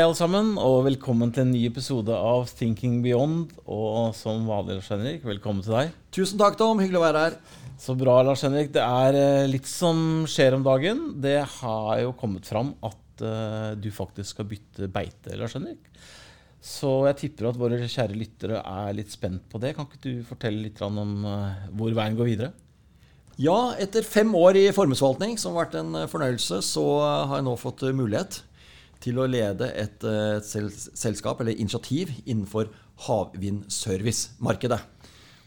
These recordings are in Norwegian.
Hei, alle sammen, og velkommen til en ny episode av Thinking Beyond. Og som vanlig, Lars Henrik, velkommen til deg. Tusen takk, Tom. Hyggelig å være her. Så bra, Lars Henrik. Det er eh, litt som skjer om dagen. Det har jo kommet fram at uh, du faktisk skal bytte beite, Lars Henrik. Så jeg tipper at våre kjære lyttere er litt spent på det. Kan ikke du fortelle litt om uh, hvor veien går videre? Ja, etter fem år i formuesforvaltning, som har vært en fornøyelse, så har jeg nå fått mulighet til å lede et, et selskap eller initiativ innenfor havvindservice-markedet.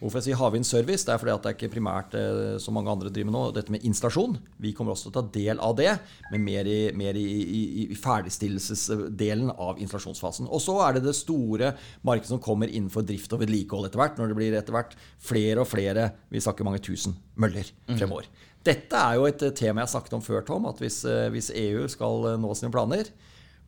Hvorfor jeg sier havvindservice? Det er fordi at det er ikke primært eh, som mange andre driver med nå, dette med installasjon. Vi kommer også til å ta del av det, men mer i, mer i, i, i ferdigstillelsesdelen av installasjonsfasen. Og så er det det store markedet som kommer innenfor drift og vedlikehold etter hvert. Når det blir etter hvert flere og flere, vi snakker mange tusen, møller mm. fremover. Mm. Dette er jo et tema jeg har snakket om før, Tom, at hvis, eh, hvis EU skal nå sine planer,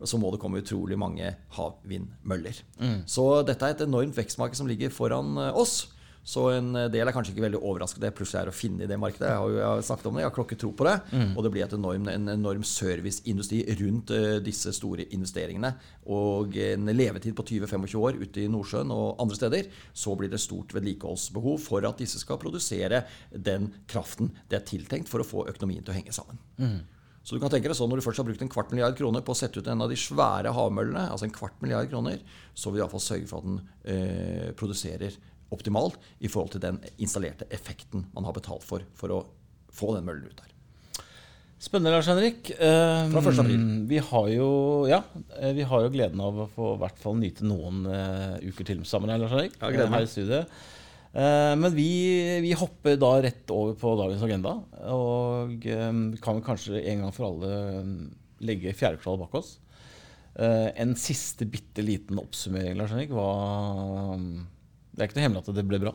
så må det komme utrolig mange havvindmøller. Mm. Så dette er et enormt vekstmarked som ligger foran eh, oss. Så en eh, del er kanskje ikke veldig overrasket det plutselig er å finne i det markedet. Jeg har jo jeg har snakket om det, jeg har klokketro på det. Mm. Og det blir enorm, en enorm serviceindustri rundt uh, disse store investeringene. Og en levetid på 20-25 år ute i Nordsjøen og andre steder. Så blir det stort vedlikeholdsbehov for at disse skal produsere den kraften det er tiltenkt for å få økonomien til å henge sammen. Mm. Så du kan tenke deg sånn, Når du først har brukt en kvart milliard kroner på å sette ut en av de svære havmøllene, altså en kvart milliard kroner, så vil du iallfall sørge for at den eh, produserer optimalt i forhold til den installerte effekten man har betalt for for å få den møllen ut der. Spennende, Lars Henrik. Eh, Fra 1. april. Vi har, jo, ja, eh, vi har jo gleden av å få hvert fall nyte noen uh, uker til sammen her, Lars Henrik. Ja, gleder meg. Her i studiet. Uh, men vi, vi, hopper da rett over på dagens agenda. Og vi kan kanskje en gang for alle legge fjerde bak oss. en siste bitte liten oppsummering, Lars Henrik. Det er ikke noe hemmelig at det ble bra?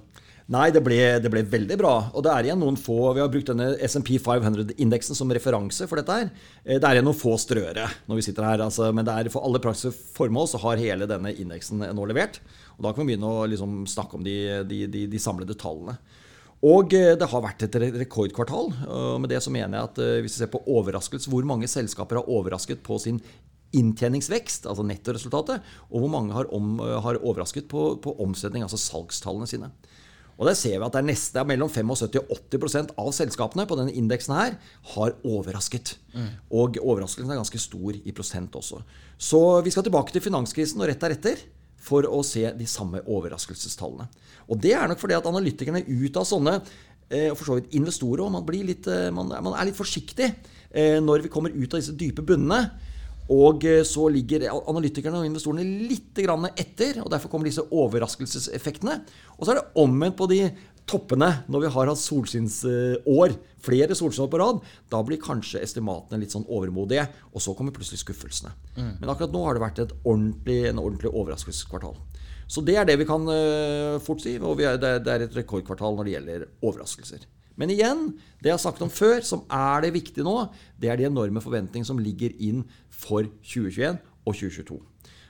Nei, det ble, det ble, veldig bra. Og det er igjen noen få Vi har brukt denne SMP 500-indeksen som referanse for dette her. Eh, det er igjen noen få strøere når vi sitter her. Altså, men er for alle praktiske formål så har hele denne indeksen nå levert. Og da kan vi begynne å liksom snakke om de, de, de, de, samlede tallene. Og eh, det har vært et rekordkvartal. Og med det så mener jeg at eh, hvis vi ser på overraskelse, hvor mange selskaper har overrasket på sin inntjeningsvekst, altså nettoresultatet, og hvor mange har, om, har overrasket på, på, omsetning, altså salgstallene sine. Og der ser vi at det er neste mellom 75 og 80% av selskapene på denne indeksen her har overrasket. Mm. Og overraskelsen er ganske stor i prosent også. Så vi skal tilbake til finanskrisen og rett deretter for å se de samme overraskelsestallene. Og det er nok fordi at analytikerne ut av sånne eh, og for så vidt investorer og man, eh, man, man er litt forsiktig eh, når vi kommer ut av disse dype bunnene. Og eh, så ligger analytikerne og investorene litt etter, og derfor kommer disse overraskelseseffektene. Og så er det omvendt på de toppene når vi har hatt solskinnsår, flere solskinnsår på rad. Da blir kanskje estimatene litt sånn overmodige, og så kommer plutselig skuffelsene. Mm. Men akkurat nå har det vært ordentlig, en ordentlig overraskelseskvartal. Så det er det vi kan uh, fort si. Og det, er et rekordkvartal når det gjelder overraskelser. Men igjen, det jeg har sagt om før, som er det viktige nå, det er de enorme forventningene som ligger inn for 2021 og 2022.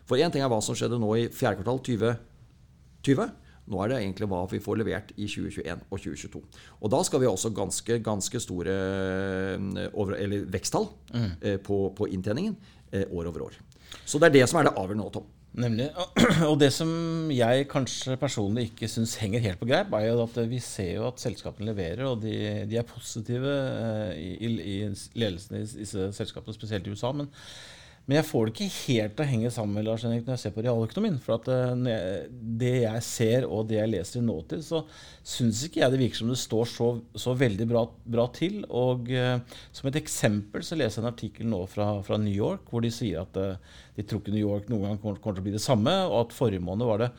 For én ting er hva som skjedde nå i fjerde kvartal 2020. Nå er det egentlig hva vi får levert i 2021 og 2022. Og da skal vi også ganske, ganske store eh, over, veksttall mm. Eh, på, på, inntjeningen eh, år over år. Så det er det som er det avgjørende nå, Tom. Nemlig. Og det som jeg kanskje personlig ikke syns henger helt på greip, er jo at vi ser jo at selskapene leverer, og de, de er positive i, i, i, ledelsen i disse selskapene, spesielt i USA. Men men jeg får det ikke helt til å henge sammen Lars Henrik, når jeg ser på realøkonomien. For eh, det jeg ser og det jeg leser i nåtid, så syns ikke jeg det virker som det står så, så veldig bra, bra, til. Og eh, som et eksempel så leser jeg en artikkel nå fra, fra New York hvor de sier at eh, de tror ikke New York noen gang kommer, kommer, til å bli det samme, og at forrige måned var det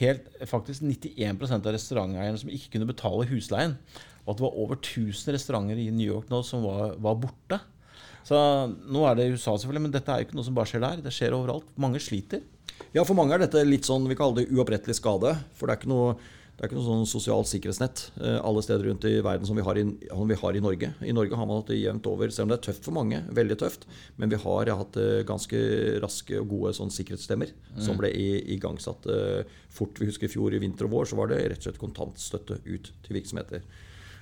helt, faktisk 91% av restauranteierne som ikke kunne betale husleien. Og at det var over 1000 restauranter i New York nå som var, var borte. Så nå er det i USA, selvfølgelig, men dette er jo ikke noe som bare skjer der. Det skjer overalt. Mange sliter. Ja, for mange er dette litt sånn vi kaller det uopprettelig skade. For det er ikke noe, det er ikke noe sånn sosialt sikkerhetsnett eh, alle steder rundt i verden som vi, har i, vi har i Norge. I Norge har man hatt det jevnt over, selv om det er tøft for mange. veldig tøft, Men vi har hatt eh, ganske raske og gode sånn sikkerhetssystemer mm. som ble igangsatt eh, fort. Vi husker i fjor i vinter og vår så var det rett og slett kontantstøtte ut til virksomheter.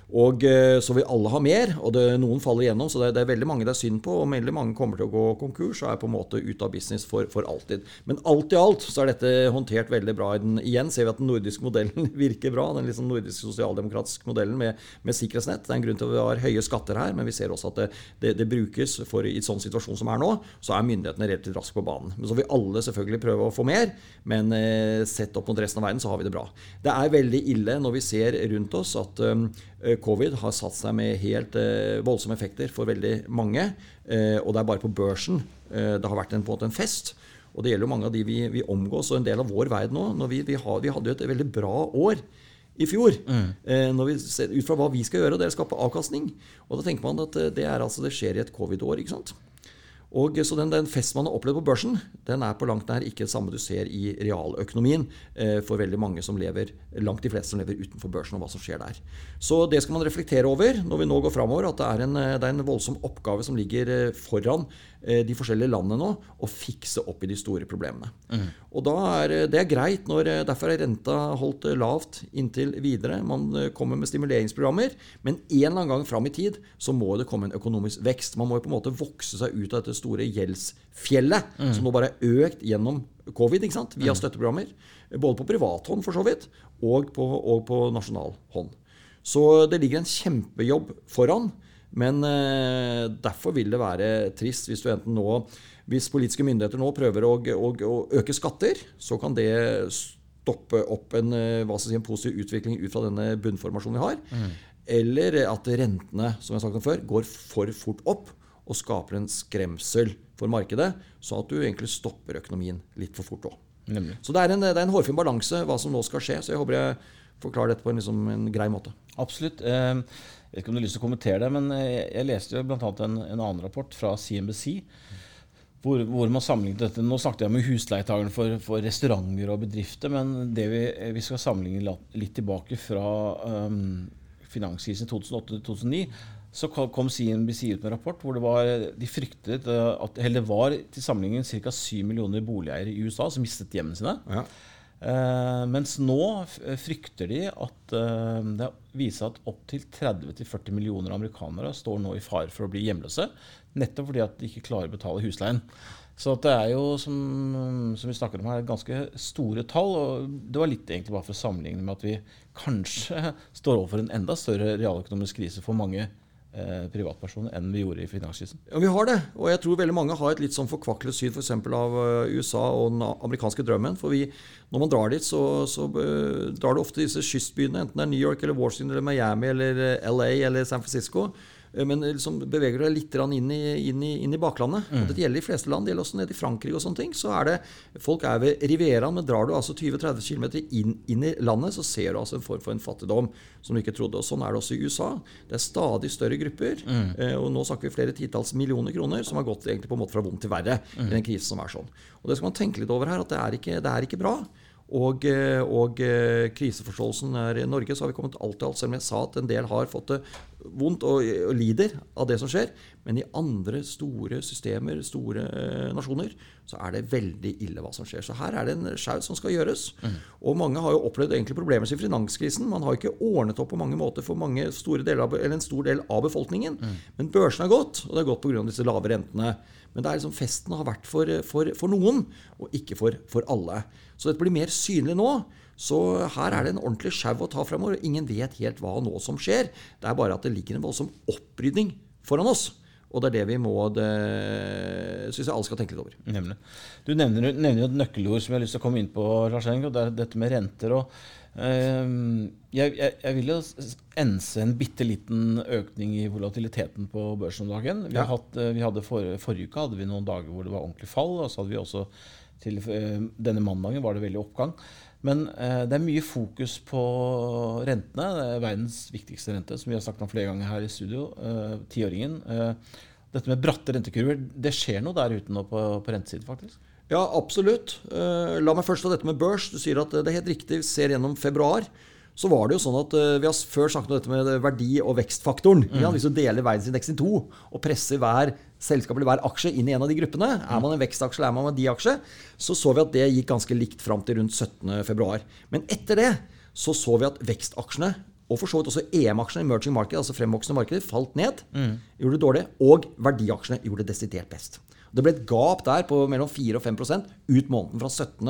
Og eh, Så vil alle ha mer, og det, noen faller igjennom. Så det, det, er veldig mange det er synd på, og veldig mange kommer til å gå konkurs og er på en måte ute av business for, for alltid. Men alt i alt så er dette håndtert veldig bra. Den, igjen ser vi at den nordiske modellen virker bra. Den liksom nordiske sosialdemokratiske modellen med, med, sikkerhetsnett. Det er en grunn til at vi har høye skatter her, men vi ser også at det, det, brukes for i sånn situasjon som er nå, så er myndighetene relativt raskt på banen. Men så vil alle selvfølgelig prøve å få mer, men eh, sett opp mot resten av verden så har vi det bra. Det er veldig ille når vi ser rundt oss at Eh, covid har satt seg med helt eh, voldsomme effekter for veldig mange. Eh, og det er bare på børsen det har vært en, på en, måte en fest. Og det gjelder jo mange av de vi, vi omgås, og en del av vår verden òg. Vi, vi, vi, hadde jo et veldig bra år i fjor. Mm. Eh, vi ser, ut fra hva vi skal gjøre, og det å skape avkastning. Og da tenker man at det, er altså, det skjer i et covid-år. ikke sant? Og så den, den festen man har opplevd på børsen, den er på langt nær ikke det samme du ser i realøkonomien eh, for veldig mange som lever, langt de fleste som lever utenfor børsen, og hva som skjer der. Så det skal man reflektere over når vi nå går framover, at det er, en, det er en voldsom oppgave som ligger eh, foran Eh, de forskjellige landene nå å fikse opp i de store problemene. Mm. Og da er, Det er greit. Når, eh, derfor er renta holdt eh, lavt inntil videre. Man kommer med stimuleringsprogrammer, men en eller annen gang fram i tid så må det komme en økonomisk vekst. Man må jo på en måte vokse seg ut av dette store gjeldsfjellet mm. som nå bare er økt gjennom covid ikke sant? via mm. støtteprogrammer. Både på privathånd for så vidt, og på, og på nasjonal hånd. Så det ligger en kjempejobb foran. Men eh, derfor vil det være trist hvis du enten nå Hvis politiske myndigheter nå prøver å, å, å øke skatter, så kan det stoppe opp en, eh, si, en, positiv utvikling ut fra denne bunnformasjonen vi har. Mm. Eller at rentene som jeg har sagt om før, går for fort opp og skaper en skremsel for markedet, så at du egentlig stopper økonomien litt for fort òg. Så det er, en, det er en hårfin balanse hva som nå skal skje. Så jeg håper jeg forklarer dette på en, liksom, en grei måte. Absolutt. Eh, jeg vet ikke om du har lyst til å kommentere det, men jeg, jeg leste jo bl.a. En, en annen rapport fra CNBC. Hvor, hvor, man sammenlignet dette. Nå snakket jeg om husleietakerne for, for, restauranter og bedrifter, men det vi, vi skal sammenligne litt tilbake fra um, finanskrisen 2008-2009, så kom CNBC ut med en rapport hvor det var, de fryktet at eller det var til sammenligning ca. 7 millioner boligeiere i USA som mistet hjemmene sine. Ja. Uh, mens nå frykter de at uh, det viser at opptil 30-40 millioner amerikanere står nå i fare for å bli hjemløse. Nettopp fordi at de ikke klarer å betale husleien. Så det er jo, som, som vi snakker om her, ganske store tall. og Det var litt egentlig bare for å sammenligne med at vi kanskje står overfor en enda større realøkonomisk krise for mange Eh, privatpersoner enn vi gjorde i finanskrisen. Ja, Vi har det. Og jeg tror veldig mange har et litt sånn forkvaklet syn f.eks. av eh, USA og den amerikanske drømmen. For vi, når man drar dit, så, så uh, drar det ofte disse kystbyene, enten det er New York eller Washington eller Miami eller LA eller San Francisco. Eh, men liksom beveger deg litt inn i, inn i, inn i baklandet. Mm. Dette gjelder de fleste land. Det gjelder også nede i Frankrike. og sånne ting, så er det, Folk er ved Rivieraen, men drar du altså 20-30 km inn, inn, i landet, så ser du altså en form for en fattigdom som du ikke trodde. og Sånn er det også i USA. Det er stadig større grupper. Mm. Eh, og Nå snakker vi flere titalls millioner kroner som har gått egentlig på en måte fra vondt til verre mm. i den krisen som er sånn. Og Det skal man tenke litt over her, at det er ikke, det er ikke bra. Og, og, kriseforståelsen er I Norge så har vi kommet alt i alt, selv om jeg sa at en del har fått det vondt og, og, lider av det som skjer. Men i andre store systemer, store eh, nasjoner, så er det veldig ille hva som skjer. Så her er det en sjau som skal gjøres. Mm. Og mange har jo opplevd egentlig problemer i finanskrisen. Man har ikke ordnet opp på mange måter for mange av, eller en stor del av befolkningen. Mm. Men børsen har gått, og det har gått pga. disse lave rentene. Men det er liksom festen har vært for, for, for noen, og ikke for, for alle. Så dette blir mer synlig nå. Så her er det en ordentlig sjau å ta fremover. Ingen vet helt hva nå som skjer. Det er bare at det ligger en voldsom opprydning foran oss. Og det er det vi må det syns jeg alle skal tenke litt over. Nemlig. Du nevner, nevner et nøkkelord som jeg har lyst til å komme inn på, Lars Henrik, og det er dette med renter. og øh, jeg, jeg, jeg, vil jo ense en bitte liten økning i volatiliteten på børsen om dagen. Vi, ja. hatt, eh, vi hadde for, Forrige uke hadde vi noen dager hvor det var ordentlig fall. og så hadde vi også til øh, denne mandagen var det veldig oppgang. Men eh, det er mye fokus på rentene. Det er verdens viktigste rente, som vi har sagt om flere ganger her i studio. Eh, tiåringen. Eh, dette med bratte rentekurver, det skjer noe der ute nå på, på rentesiden, faktisk? Ja, absolutt. Eh, la meg først ta dette med børs. Du sier at det er helt riktig. Vi ser gjennom februar så var det jo sånn at uh, Vi har før snakket om dette med verdi- og vekstfaktoren. Mm. Hvis du deler verdensindeksen i to og presser hver selskap eller hver aksje inn i en av de gruppene, er man en vekstaksje eller er man en diaksje, så så vi at det gikk ganske likt fram til rundt 17.2. Men etter det så så vi at vekstaksjene og for så vidt også EM-aksjene, emerging market, altså fremvoksende markeder, falt ned. Gjorde det dårlig. Og verdiaksjene gjorde det desidert best. Det ble et gap der på mellom 4 og 5% ut måneden fra 17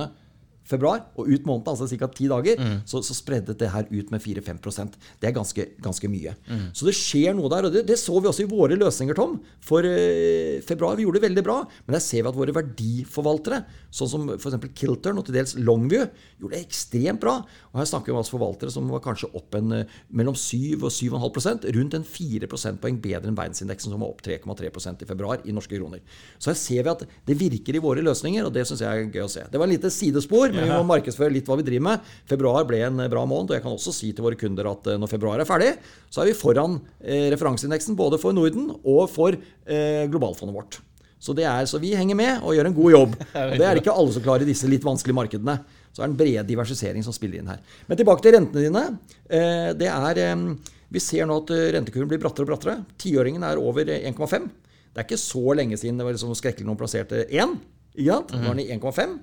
februar og ut måneden, altså ca. ti dager, Mm. så, så spredde det her ut med 4-5% Det er ganske, ganske mye. Mm. Så det skjer noe der. Og det, det så vi også i våre løsninger, Tom. For eh, februar vi gjorde det veldig bra. Men der ser vi at våre verdiforvaltere, sånn som f.eks. Kiltern og til dels Longview, gjorde det ekstremt bra. Og her snakker vi om altså forvaltere som var kanskje opp en, eh, mellom 7 og 7,5% rundt en 4 prosentpoeng bedre enn verdensindeksen, som var opp 3,3% i februar i norske kroner. Så her ser vi at det virker i våre løsninger, og det syns jeg er gøy å se. Det var et lite sidespor, men vi må markedsføre litt hva vi driver med. Februar ble en bra måned, og jeg kan også si til våre kunder at eh, når februar er ferdig, så er vi foran eh, referanseindeksen både for Norden og for eh, globalfondet vårt. Så, det er, så vi henger med og gjør en god jobb. Og det er ikke alle som klarer i disse litt vanskelige markedene. Så er det en bred diversisering som spiller inn her. Men tilbake til rentene dine. Eh, det er, eh, vi ser nå at eh, rentekurven blir brattere og brattere. Tiåringen er over eh, 1,5. Det er ikke så lenge siden det var liksom skrekkelig noen plasserte 1. Ikke sant? Nå er den i 1,5.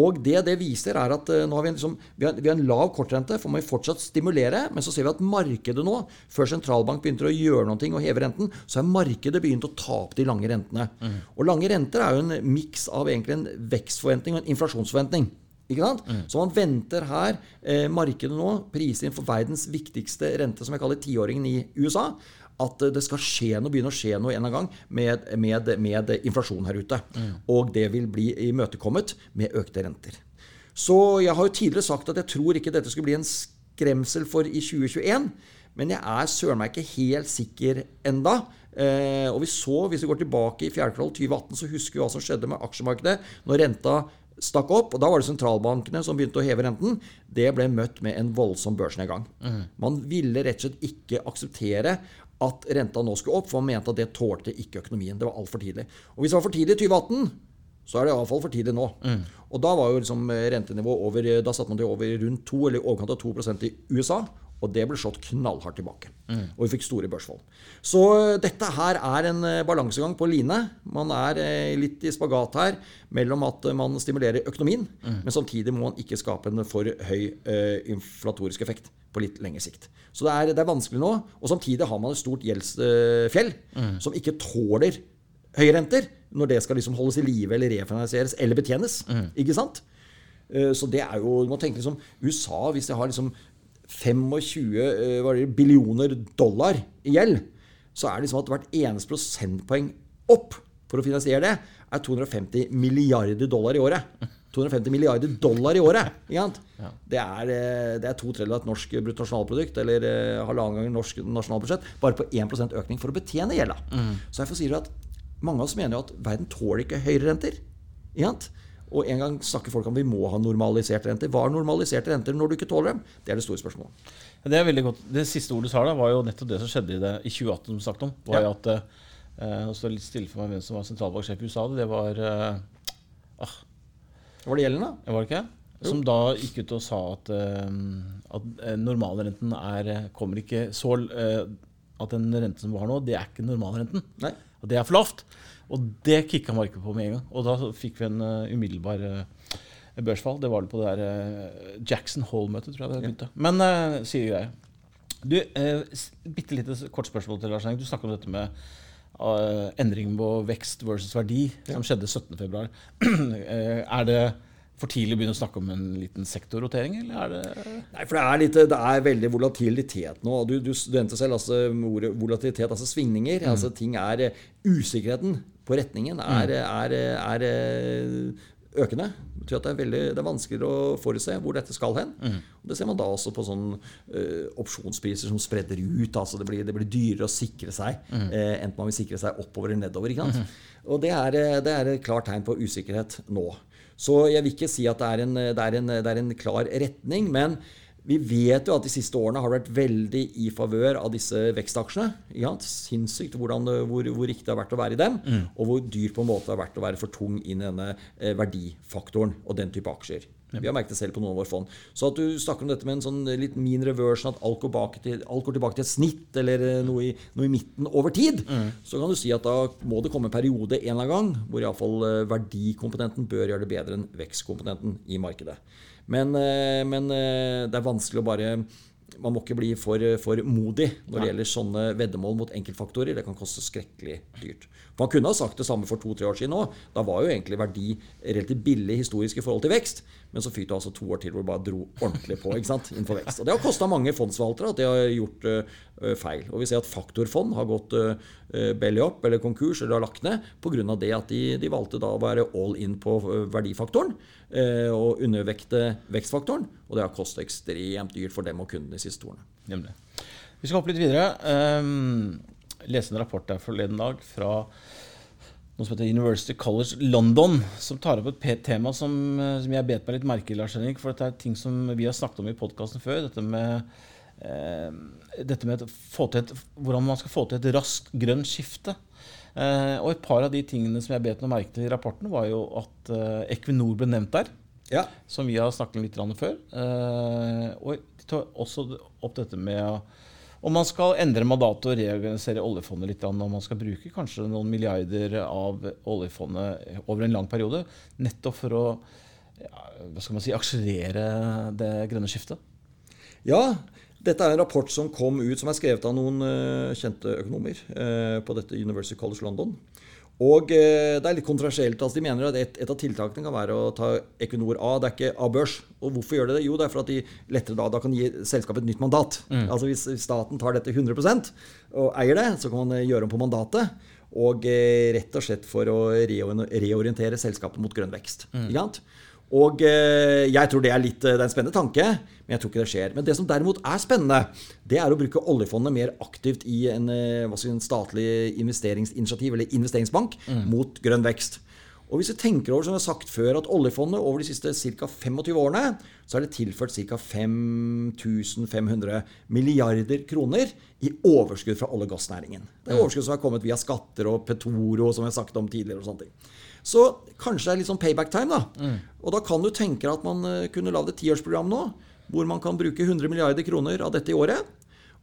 Og det det viser, er at eh, nå har vi, liksom, vi, har, vi har en lav kortrente. For må vi fortsatt stimulere. Men så ser vi at markedet nå, før sentralbank begynte å gjøre noe og heve renten, så har markedet begynt å ta opp de lange rentene. Og lange renter er jo en miks av egentlig en vekstforventning og en inflasjonsforventning. Ikke sant? Så man venter her eh, markedet nå, priser inn for verdens viktigste rente, som jeg kaller tiåringen i USA, at det skal skje noe, begynne å skje noe en eller annen gang med, med, med inflasjon her ute. Og det vil bli imøtekommet med økte renter. Så jeg har jo tidligere sagt at jeg tror ikke dette skulle bli en skremsel for i 2021. Men jeg er søren meg ikke helt sikker enda. Eh, og vi så, hvis vi går tilbake i fjerde kvartal 2018, så husker vi hva som skjedde med aksjemarkedet når renta stakk opp. og Da var det sentralbankene som begynte å heve renten. Det ble møtt med en voldsom børsnedgang. Man ville rett og slett ikke akseptere at renta nå skulle opp, for man mente at det tålte ikke økonomien. Det var altfor tidlig. Og hvis det var for tidlig i 2018, så er det iallfall for tidlig nå. Og da var jo liksom rentenivået over Da satte man det over rundt 2, eller i overkant av 2 i USA. Og det ble slått knallhardt tilbake. Og vi fikk store børsfall. Så eh, dette her er en eh, balansegang på line. Man er eh, litt i spagat her mellom at man stimulerer økonomien, men samtidig må man ikke skape en for høy uh, inflatorisk effekt på litt lengre sikt. Så det er, det er vanskelig nå. Og samtidig har man et stort gjeldsfjell som ikke tåler høye renter når det skal liksom holdes i live eller refinansieres eller betjenes. Ikke sant? Så det er jo, du må tenke liksom USA, hvis de har liksom 25 eh, det, billioner dollar i gjeld, så er det liksom at hvert eneste prosentpoeng opp for å finansiere det, er 250 milliarder dollar i året. 250 milliarder dollar i året! Ikke sant? Det, er, eh, det er to tredjedeler av et norsk bruttonasjonalprodukt, eller eh, halvannen gang norsk nasjonalbudsjett, bare på 1% økning for å betjene gjelda. Så derfor sier du at mange av oss mener jo at verden tåler ikke høyere renter. Ikke? Og en gang snakker folk om vi må ha normaliserte renter. Hva er normaliserte renter når du ikke tåler dem? Det er det store spørsmålet. Ja, Det er veldig godt. Det siste ordet du sa da, var jo nettopp det som skjedde i, det, i 2018. som snakket om, var Ja. at eh, Nå står det litt stille for meg hvem som var sentralbanksjef i USA. Det var eh, ah, var det Gjelden, da? Var det ikke? Som da gikk ut og sa at, eh, at eh, normalrenten er, kommer ikke så eh, At den renten som vi har nå, det er ikke normalrenten. Nei. Og det er for lavt. Og det kicka markedet på med en gang. Og da fikk vi en uh, umiddelbar uh, børsfall. Det var det på det der uh, Jackson Hole-møtet, tror jeg det begynte. Men uh, sier greie. Du, uh, bitte lite kort spørsmål til Lars Henrik. Du snakker om dette med uh, endring på vekst versus verdi, som skjedde 17.2. uh, er det for tidlig å begynne å snakke om en liten sektorrotering, eller er det Nei, for det er, litt, det er veldig volatilitet nå. Du, du nevnte selv altså, ordet volatilitet, altså svingninger. Altså, ting er Usikkerheten på retningen er, er, er, er økende. Det betyr at det er, veldig, det er vanskeligere å forutse hvor dette skal hen. Og det ser man da også på sånn uh, opsjonspriser som spredder ut. altså Det blir, det blir dyrere å sikre seg, uh, enten man vil sikre seg oppover eller nedover. ikke sant? Og det er, det er et klart tegn på usikkerhet nå. Så jeg vil ikke si at det er en, det er en, det er en klar retning. Men vi vet jo at de siste årene har vært veldig i favør av disse vekstaksjene. Ja, sinnssykt hvordan, hvor, hvor, riktig det har vært å være i dem, mm. og hvor dyrt på en måte det har vært å være for tung inn i denne eh, verdifaktoren og den type aksjer. Vi har merket det selv på noen av våre fond. Så at du snakker om dette med en sånn litt min reversion, at alt går, til, alt går tilbake til et snitt eller noe i, noe i midten over tid, mm. så kan du si at da må det komme en periode en eller annen gang hvor iallfall verdikomponenten bør gjøre det bedre enn vekstkomponenten i markedet. Men, men, det er vanskelig å bare man må ikke bli for, for modig når det gjelder sånne veddemål mot enkeltfaktorer. Det kan koste skrekkelig dyrt. For Man kunne ha sagt det samme for to-tre år siden òg. Da var jo egentlig verdi relativt billig historisk i forhold til vekst. Men så fikk du altså to år til hvor du bare dro ordentlig på ikke sant, innenfor vekst. Og Det har kosta mange fondsforvaltere at de har gjort uh, feil. Og vi ser at faktorfond har gått uh, belly up eller konkurs eller har lagt ned pga. det at de, de, valgte da å være all in på verdifaktoren uh, og undervekte vekstfaktoren. Og det har kostet ekstremt dyrt for dem og kundene de siste årene. Nemlig. Vi skal hoppe litt videre. Um, lese en rapport der forleden dag fra noe som heter University College London, som tar opp et tema som, eh, som jeg bet meg litt merke i, Lars Henrik. For dette er ting som vi har snakket om i podkasten før. Dette med, eh, dette med et, hvordan man skal få til et raskt grønt skifte. Eh, og et par av de tingene som jeg bet meg merke til i rapporten, var jo at eh, Equinor ble nevnt der. Ja. Som vi har snakket litt om før. Eh, og de tar også opp dette med om man skal endre mandatet og reorganisere oljefondet litt, og man skal bruke kanskje noen milliarder av oljefondet over en lang periode, nettopp for å hva skal man si, akselerere det grønne skiftet? Ja, dette er en rapport som kom ut, som er skrevet av noen uh, kjente økonomer uh, på dette University College London. Og eh, det er litt kontroversielt. Altså, de mener at et, et, av tiltakene kan være å ta Equinor av. Det er ikke av børs. Og hvorfor gjør de det? Jo, det er for at de lettere da, da kan gi selskapet et nytt mandat. Mm. Altså Hvis staten tar dette 100% og eier det, så kan man eh, gjøre om på mandatet. Og eh, rett og slett for å reorientere selskapet mot grønn vekst. Mm. Og eh, jeg tror det er, litt, det er en spennende tanke, men jeg tror ikke det skjer. Men det som derimot er spennende, det er å bruke oljefondet mer aktivt i en, eh, si, en statlig investeringsinitiativ, eller investeringsbank, mm. mot grønn vekst. Og hvis vi tenker over som jeg har sagt før, at oljefondet over de siste ca. 25 årene så er det tilført ca. 5500 milliarder kroner i overskudd fra olje- og gassnæringen. Det er mm. overskudd som har kommet via skatter og Petoro, som jeg har sagt om tidligere. og sånne ting. Så kanskje det er litt sånn payback time. da. Mm. Og da kan du tenke deg at man eh, kunne lagd et tiårsprogram nå, hvor man kan bruke 100 milliarder kroner av dette i året.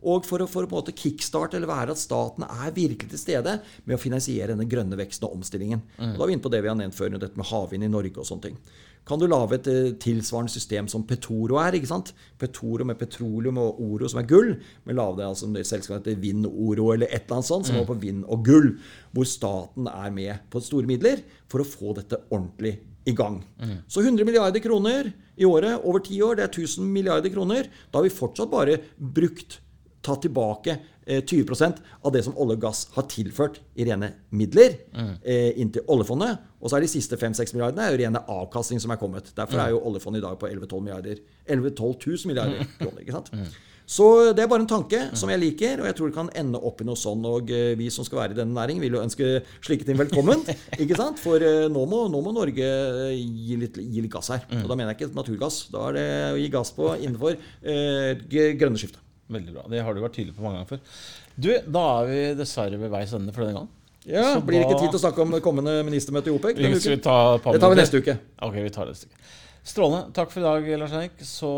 Og for å, for å på en måte kickstarte eller være at staten er virkelig til stede med å finansiere denne grønne veksten og omstillingen. Mm. Og da er vi inne på det vi har nevnt før, dette med havvind i Norge og sånne ting kan du lage et eh, tilsvarende system som Petoro er. ikke sant? Petoro med petroleum og Oro som er gull. Men lage det altså et selskap heter Vind Oro eller et eller annet sånt, som mm. på vind og gull. Hvor staten er med på store midler for å få dette ordentlig i gang. Mm. Så 100 milliarder kroner i året over ti år, det er 1000 milliarder kroner. Da har vi fortsatt bare brukt tatt tilbake 20 eh, av det som olje og gass har tilført i rene midler mm. eh, inn til oljefondet. Og så er de siste 5-6 milliardene er jo rene avkastning som er kommet. Derfor er jo mm. oljefondet i dag på 11-12 milliarder 11 000 milliarder mm. kroner. ikke sant? Mm. Så det er bare en tanke som jeg liker, og jeg tror det kan ende opp i noe sånn. Og eh, vi som skal være i denne næringen, vil jo ønske slike ting velkommen. ikke sant? For eh, nå må, nå må Norge gi litt, gi litt, gass her. Og da mener jeg ikke naturgass. Da er det å gi gass på innenfor eh, grønne skiftet. Veldig bra. Det har du vært tydelig på mange ganger før. Du, Da er vi dessverre ved veis ende for denne gangen. Ja, så Blir det ikke tid til å snakke om det kommende ministermøtet i OPEC? Vi ta det tar vi neste uke. Ok, vi tar det neste uke. Strålende. Takk for i dag, Lars Henrik. Så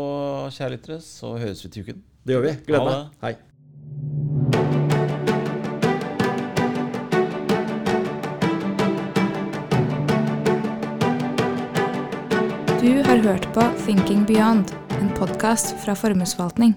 kjære lyttere, så høres vi til uken. Det gjør vi. Gleder meg. Hei. Du har hørt på Thinking Beyond, en podkast fra Formuesforvaltning.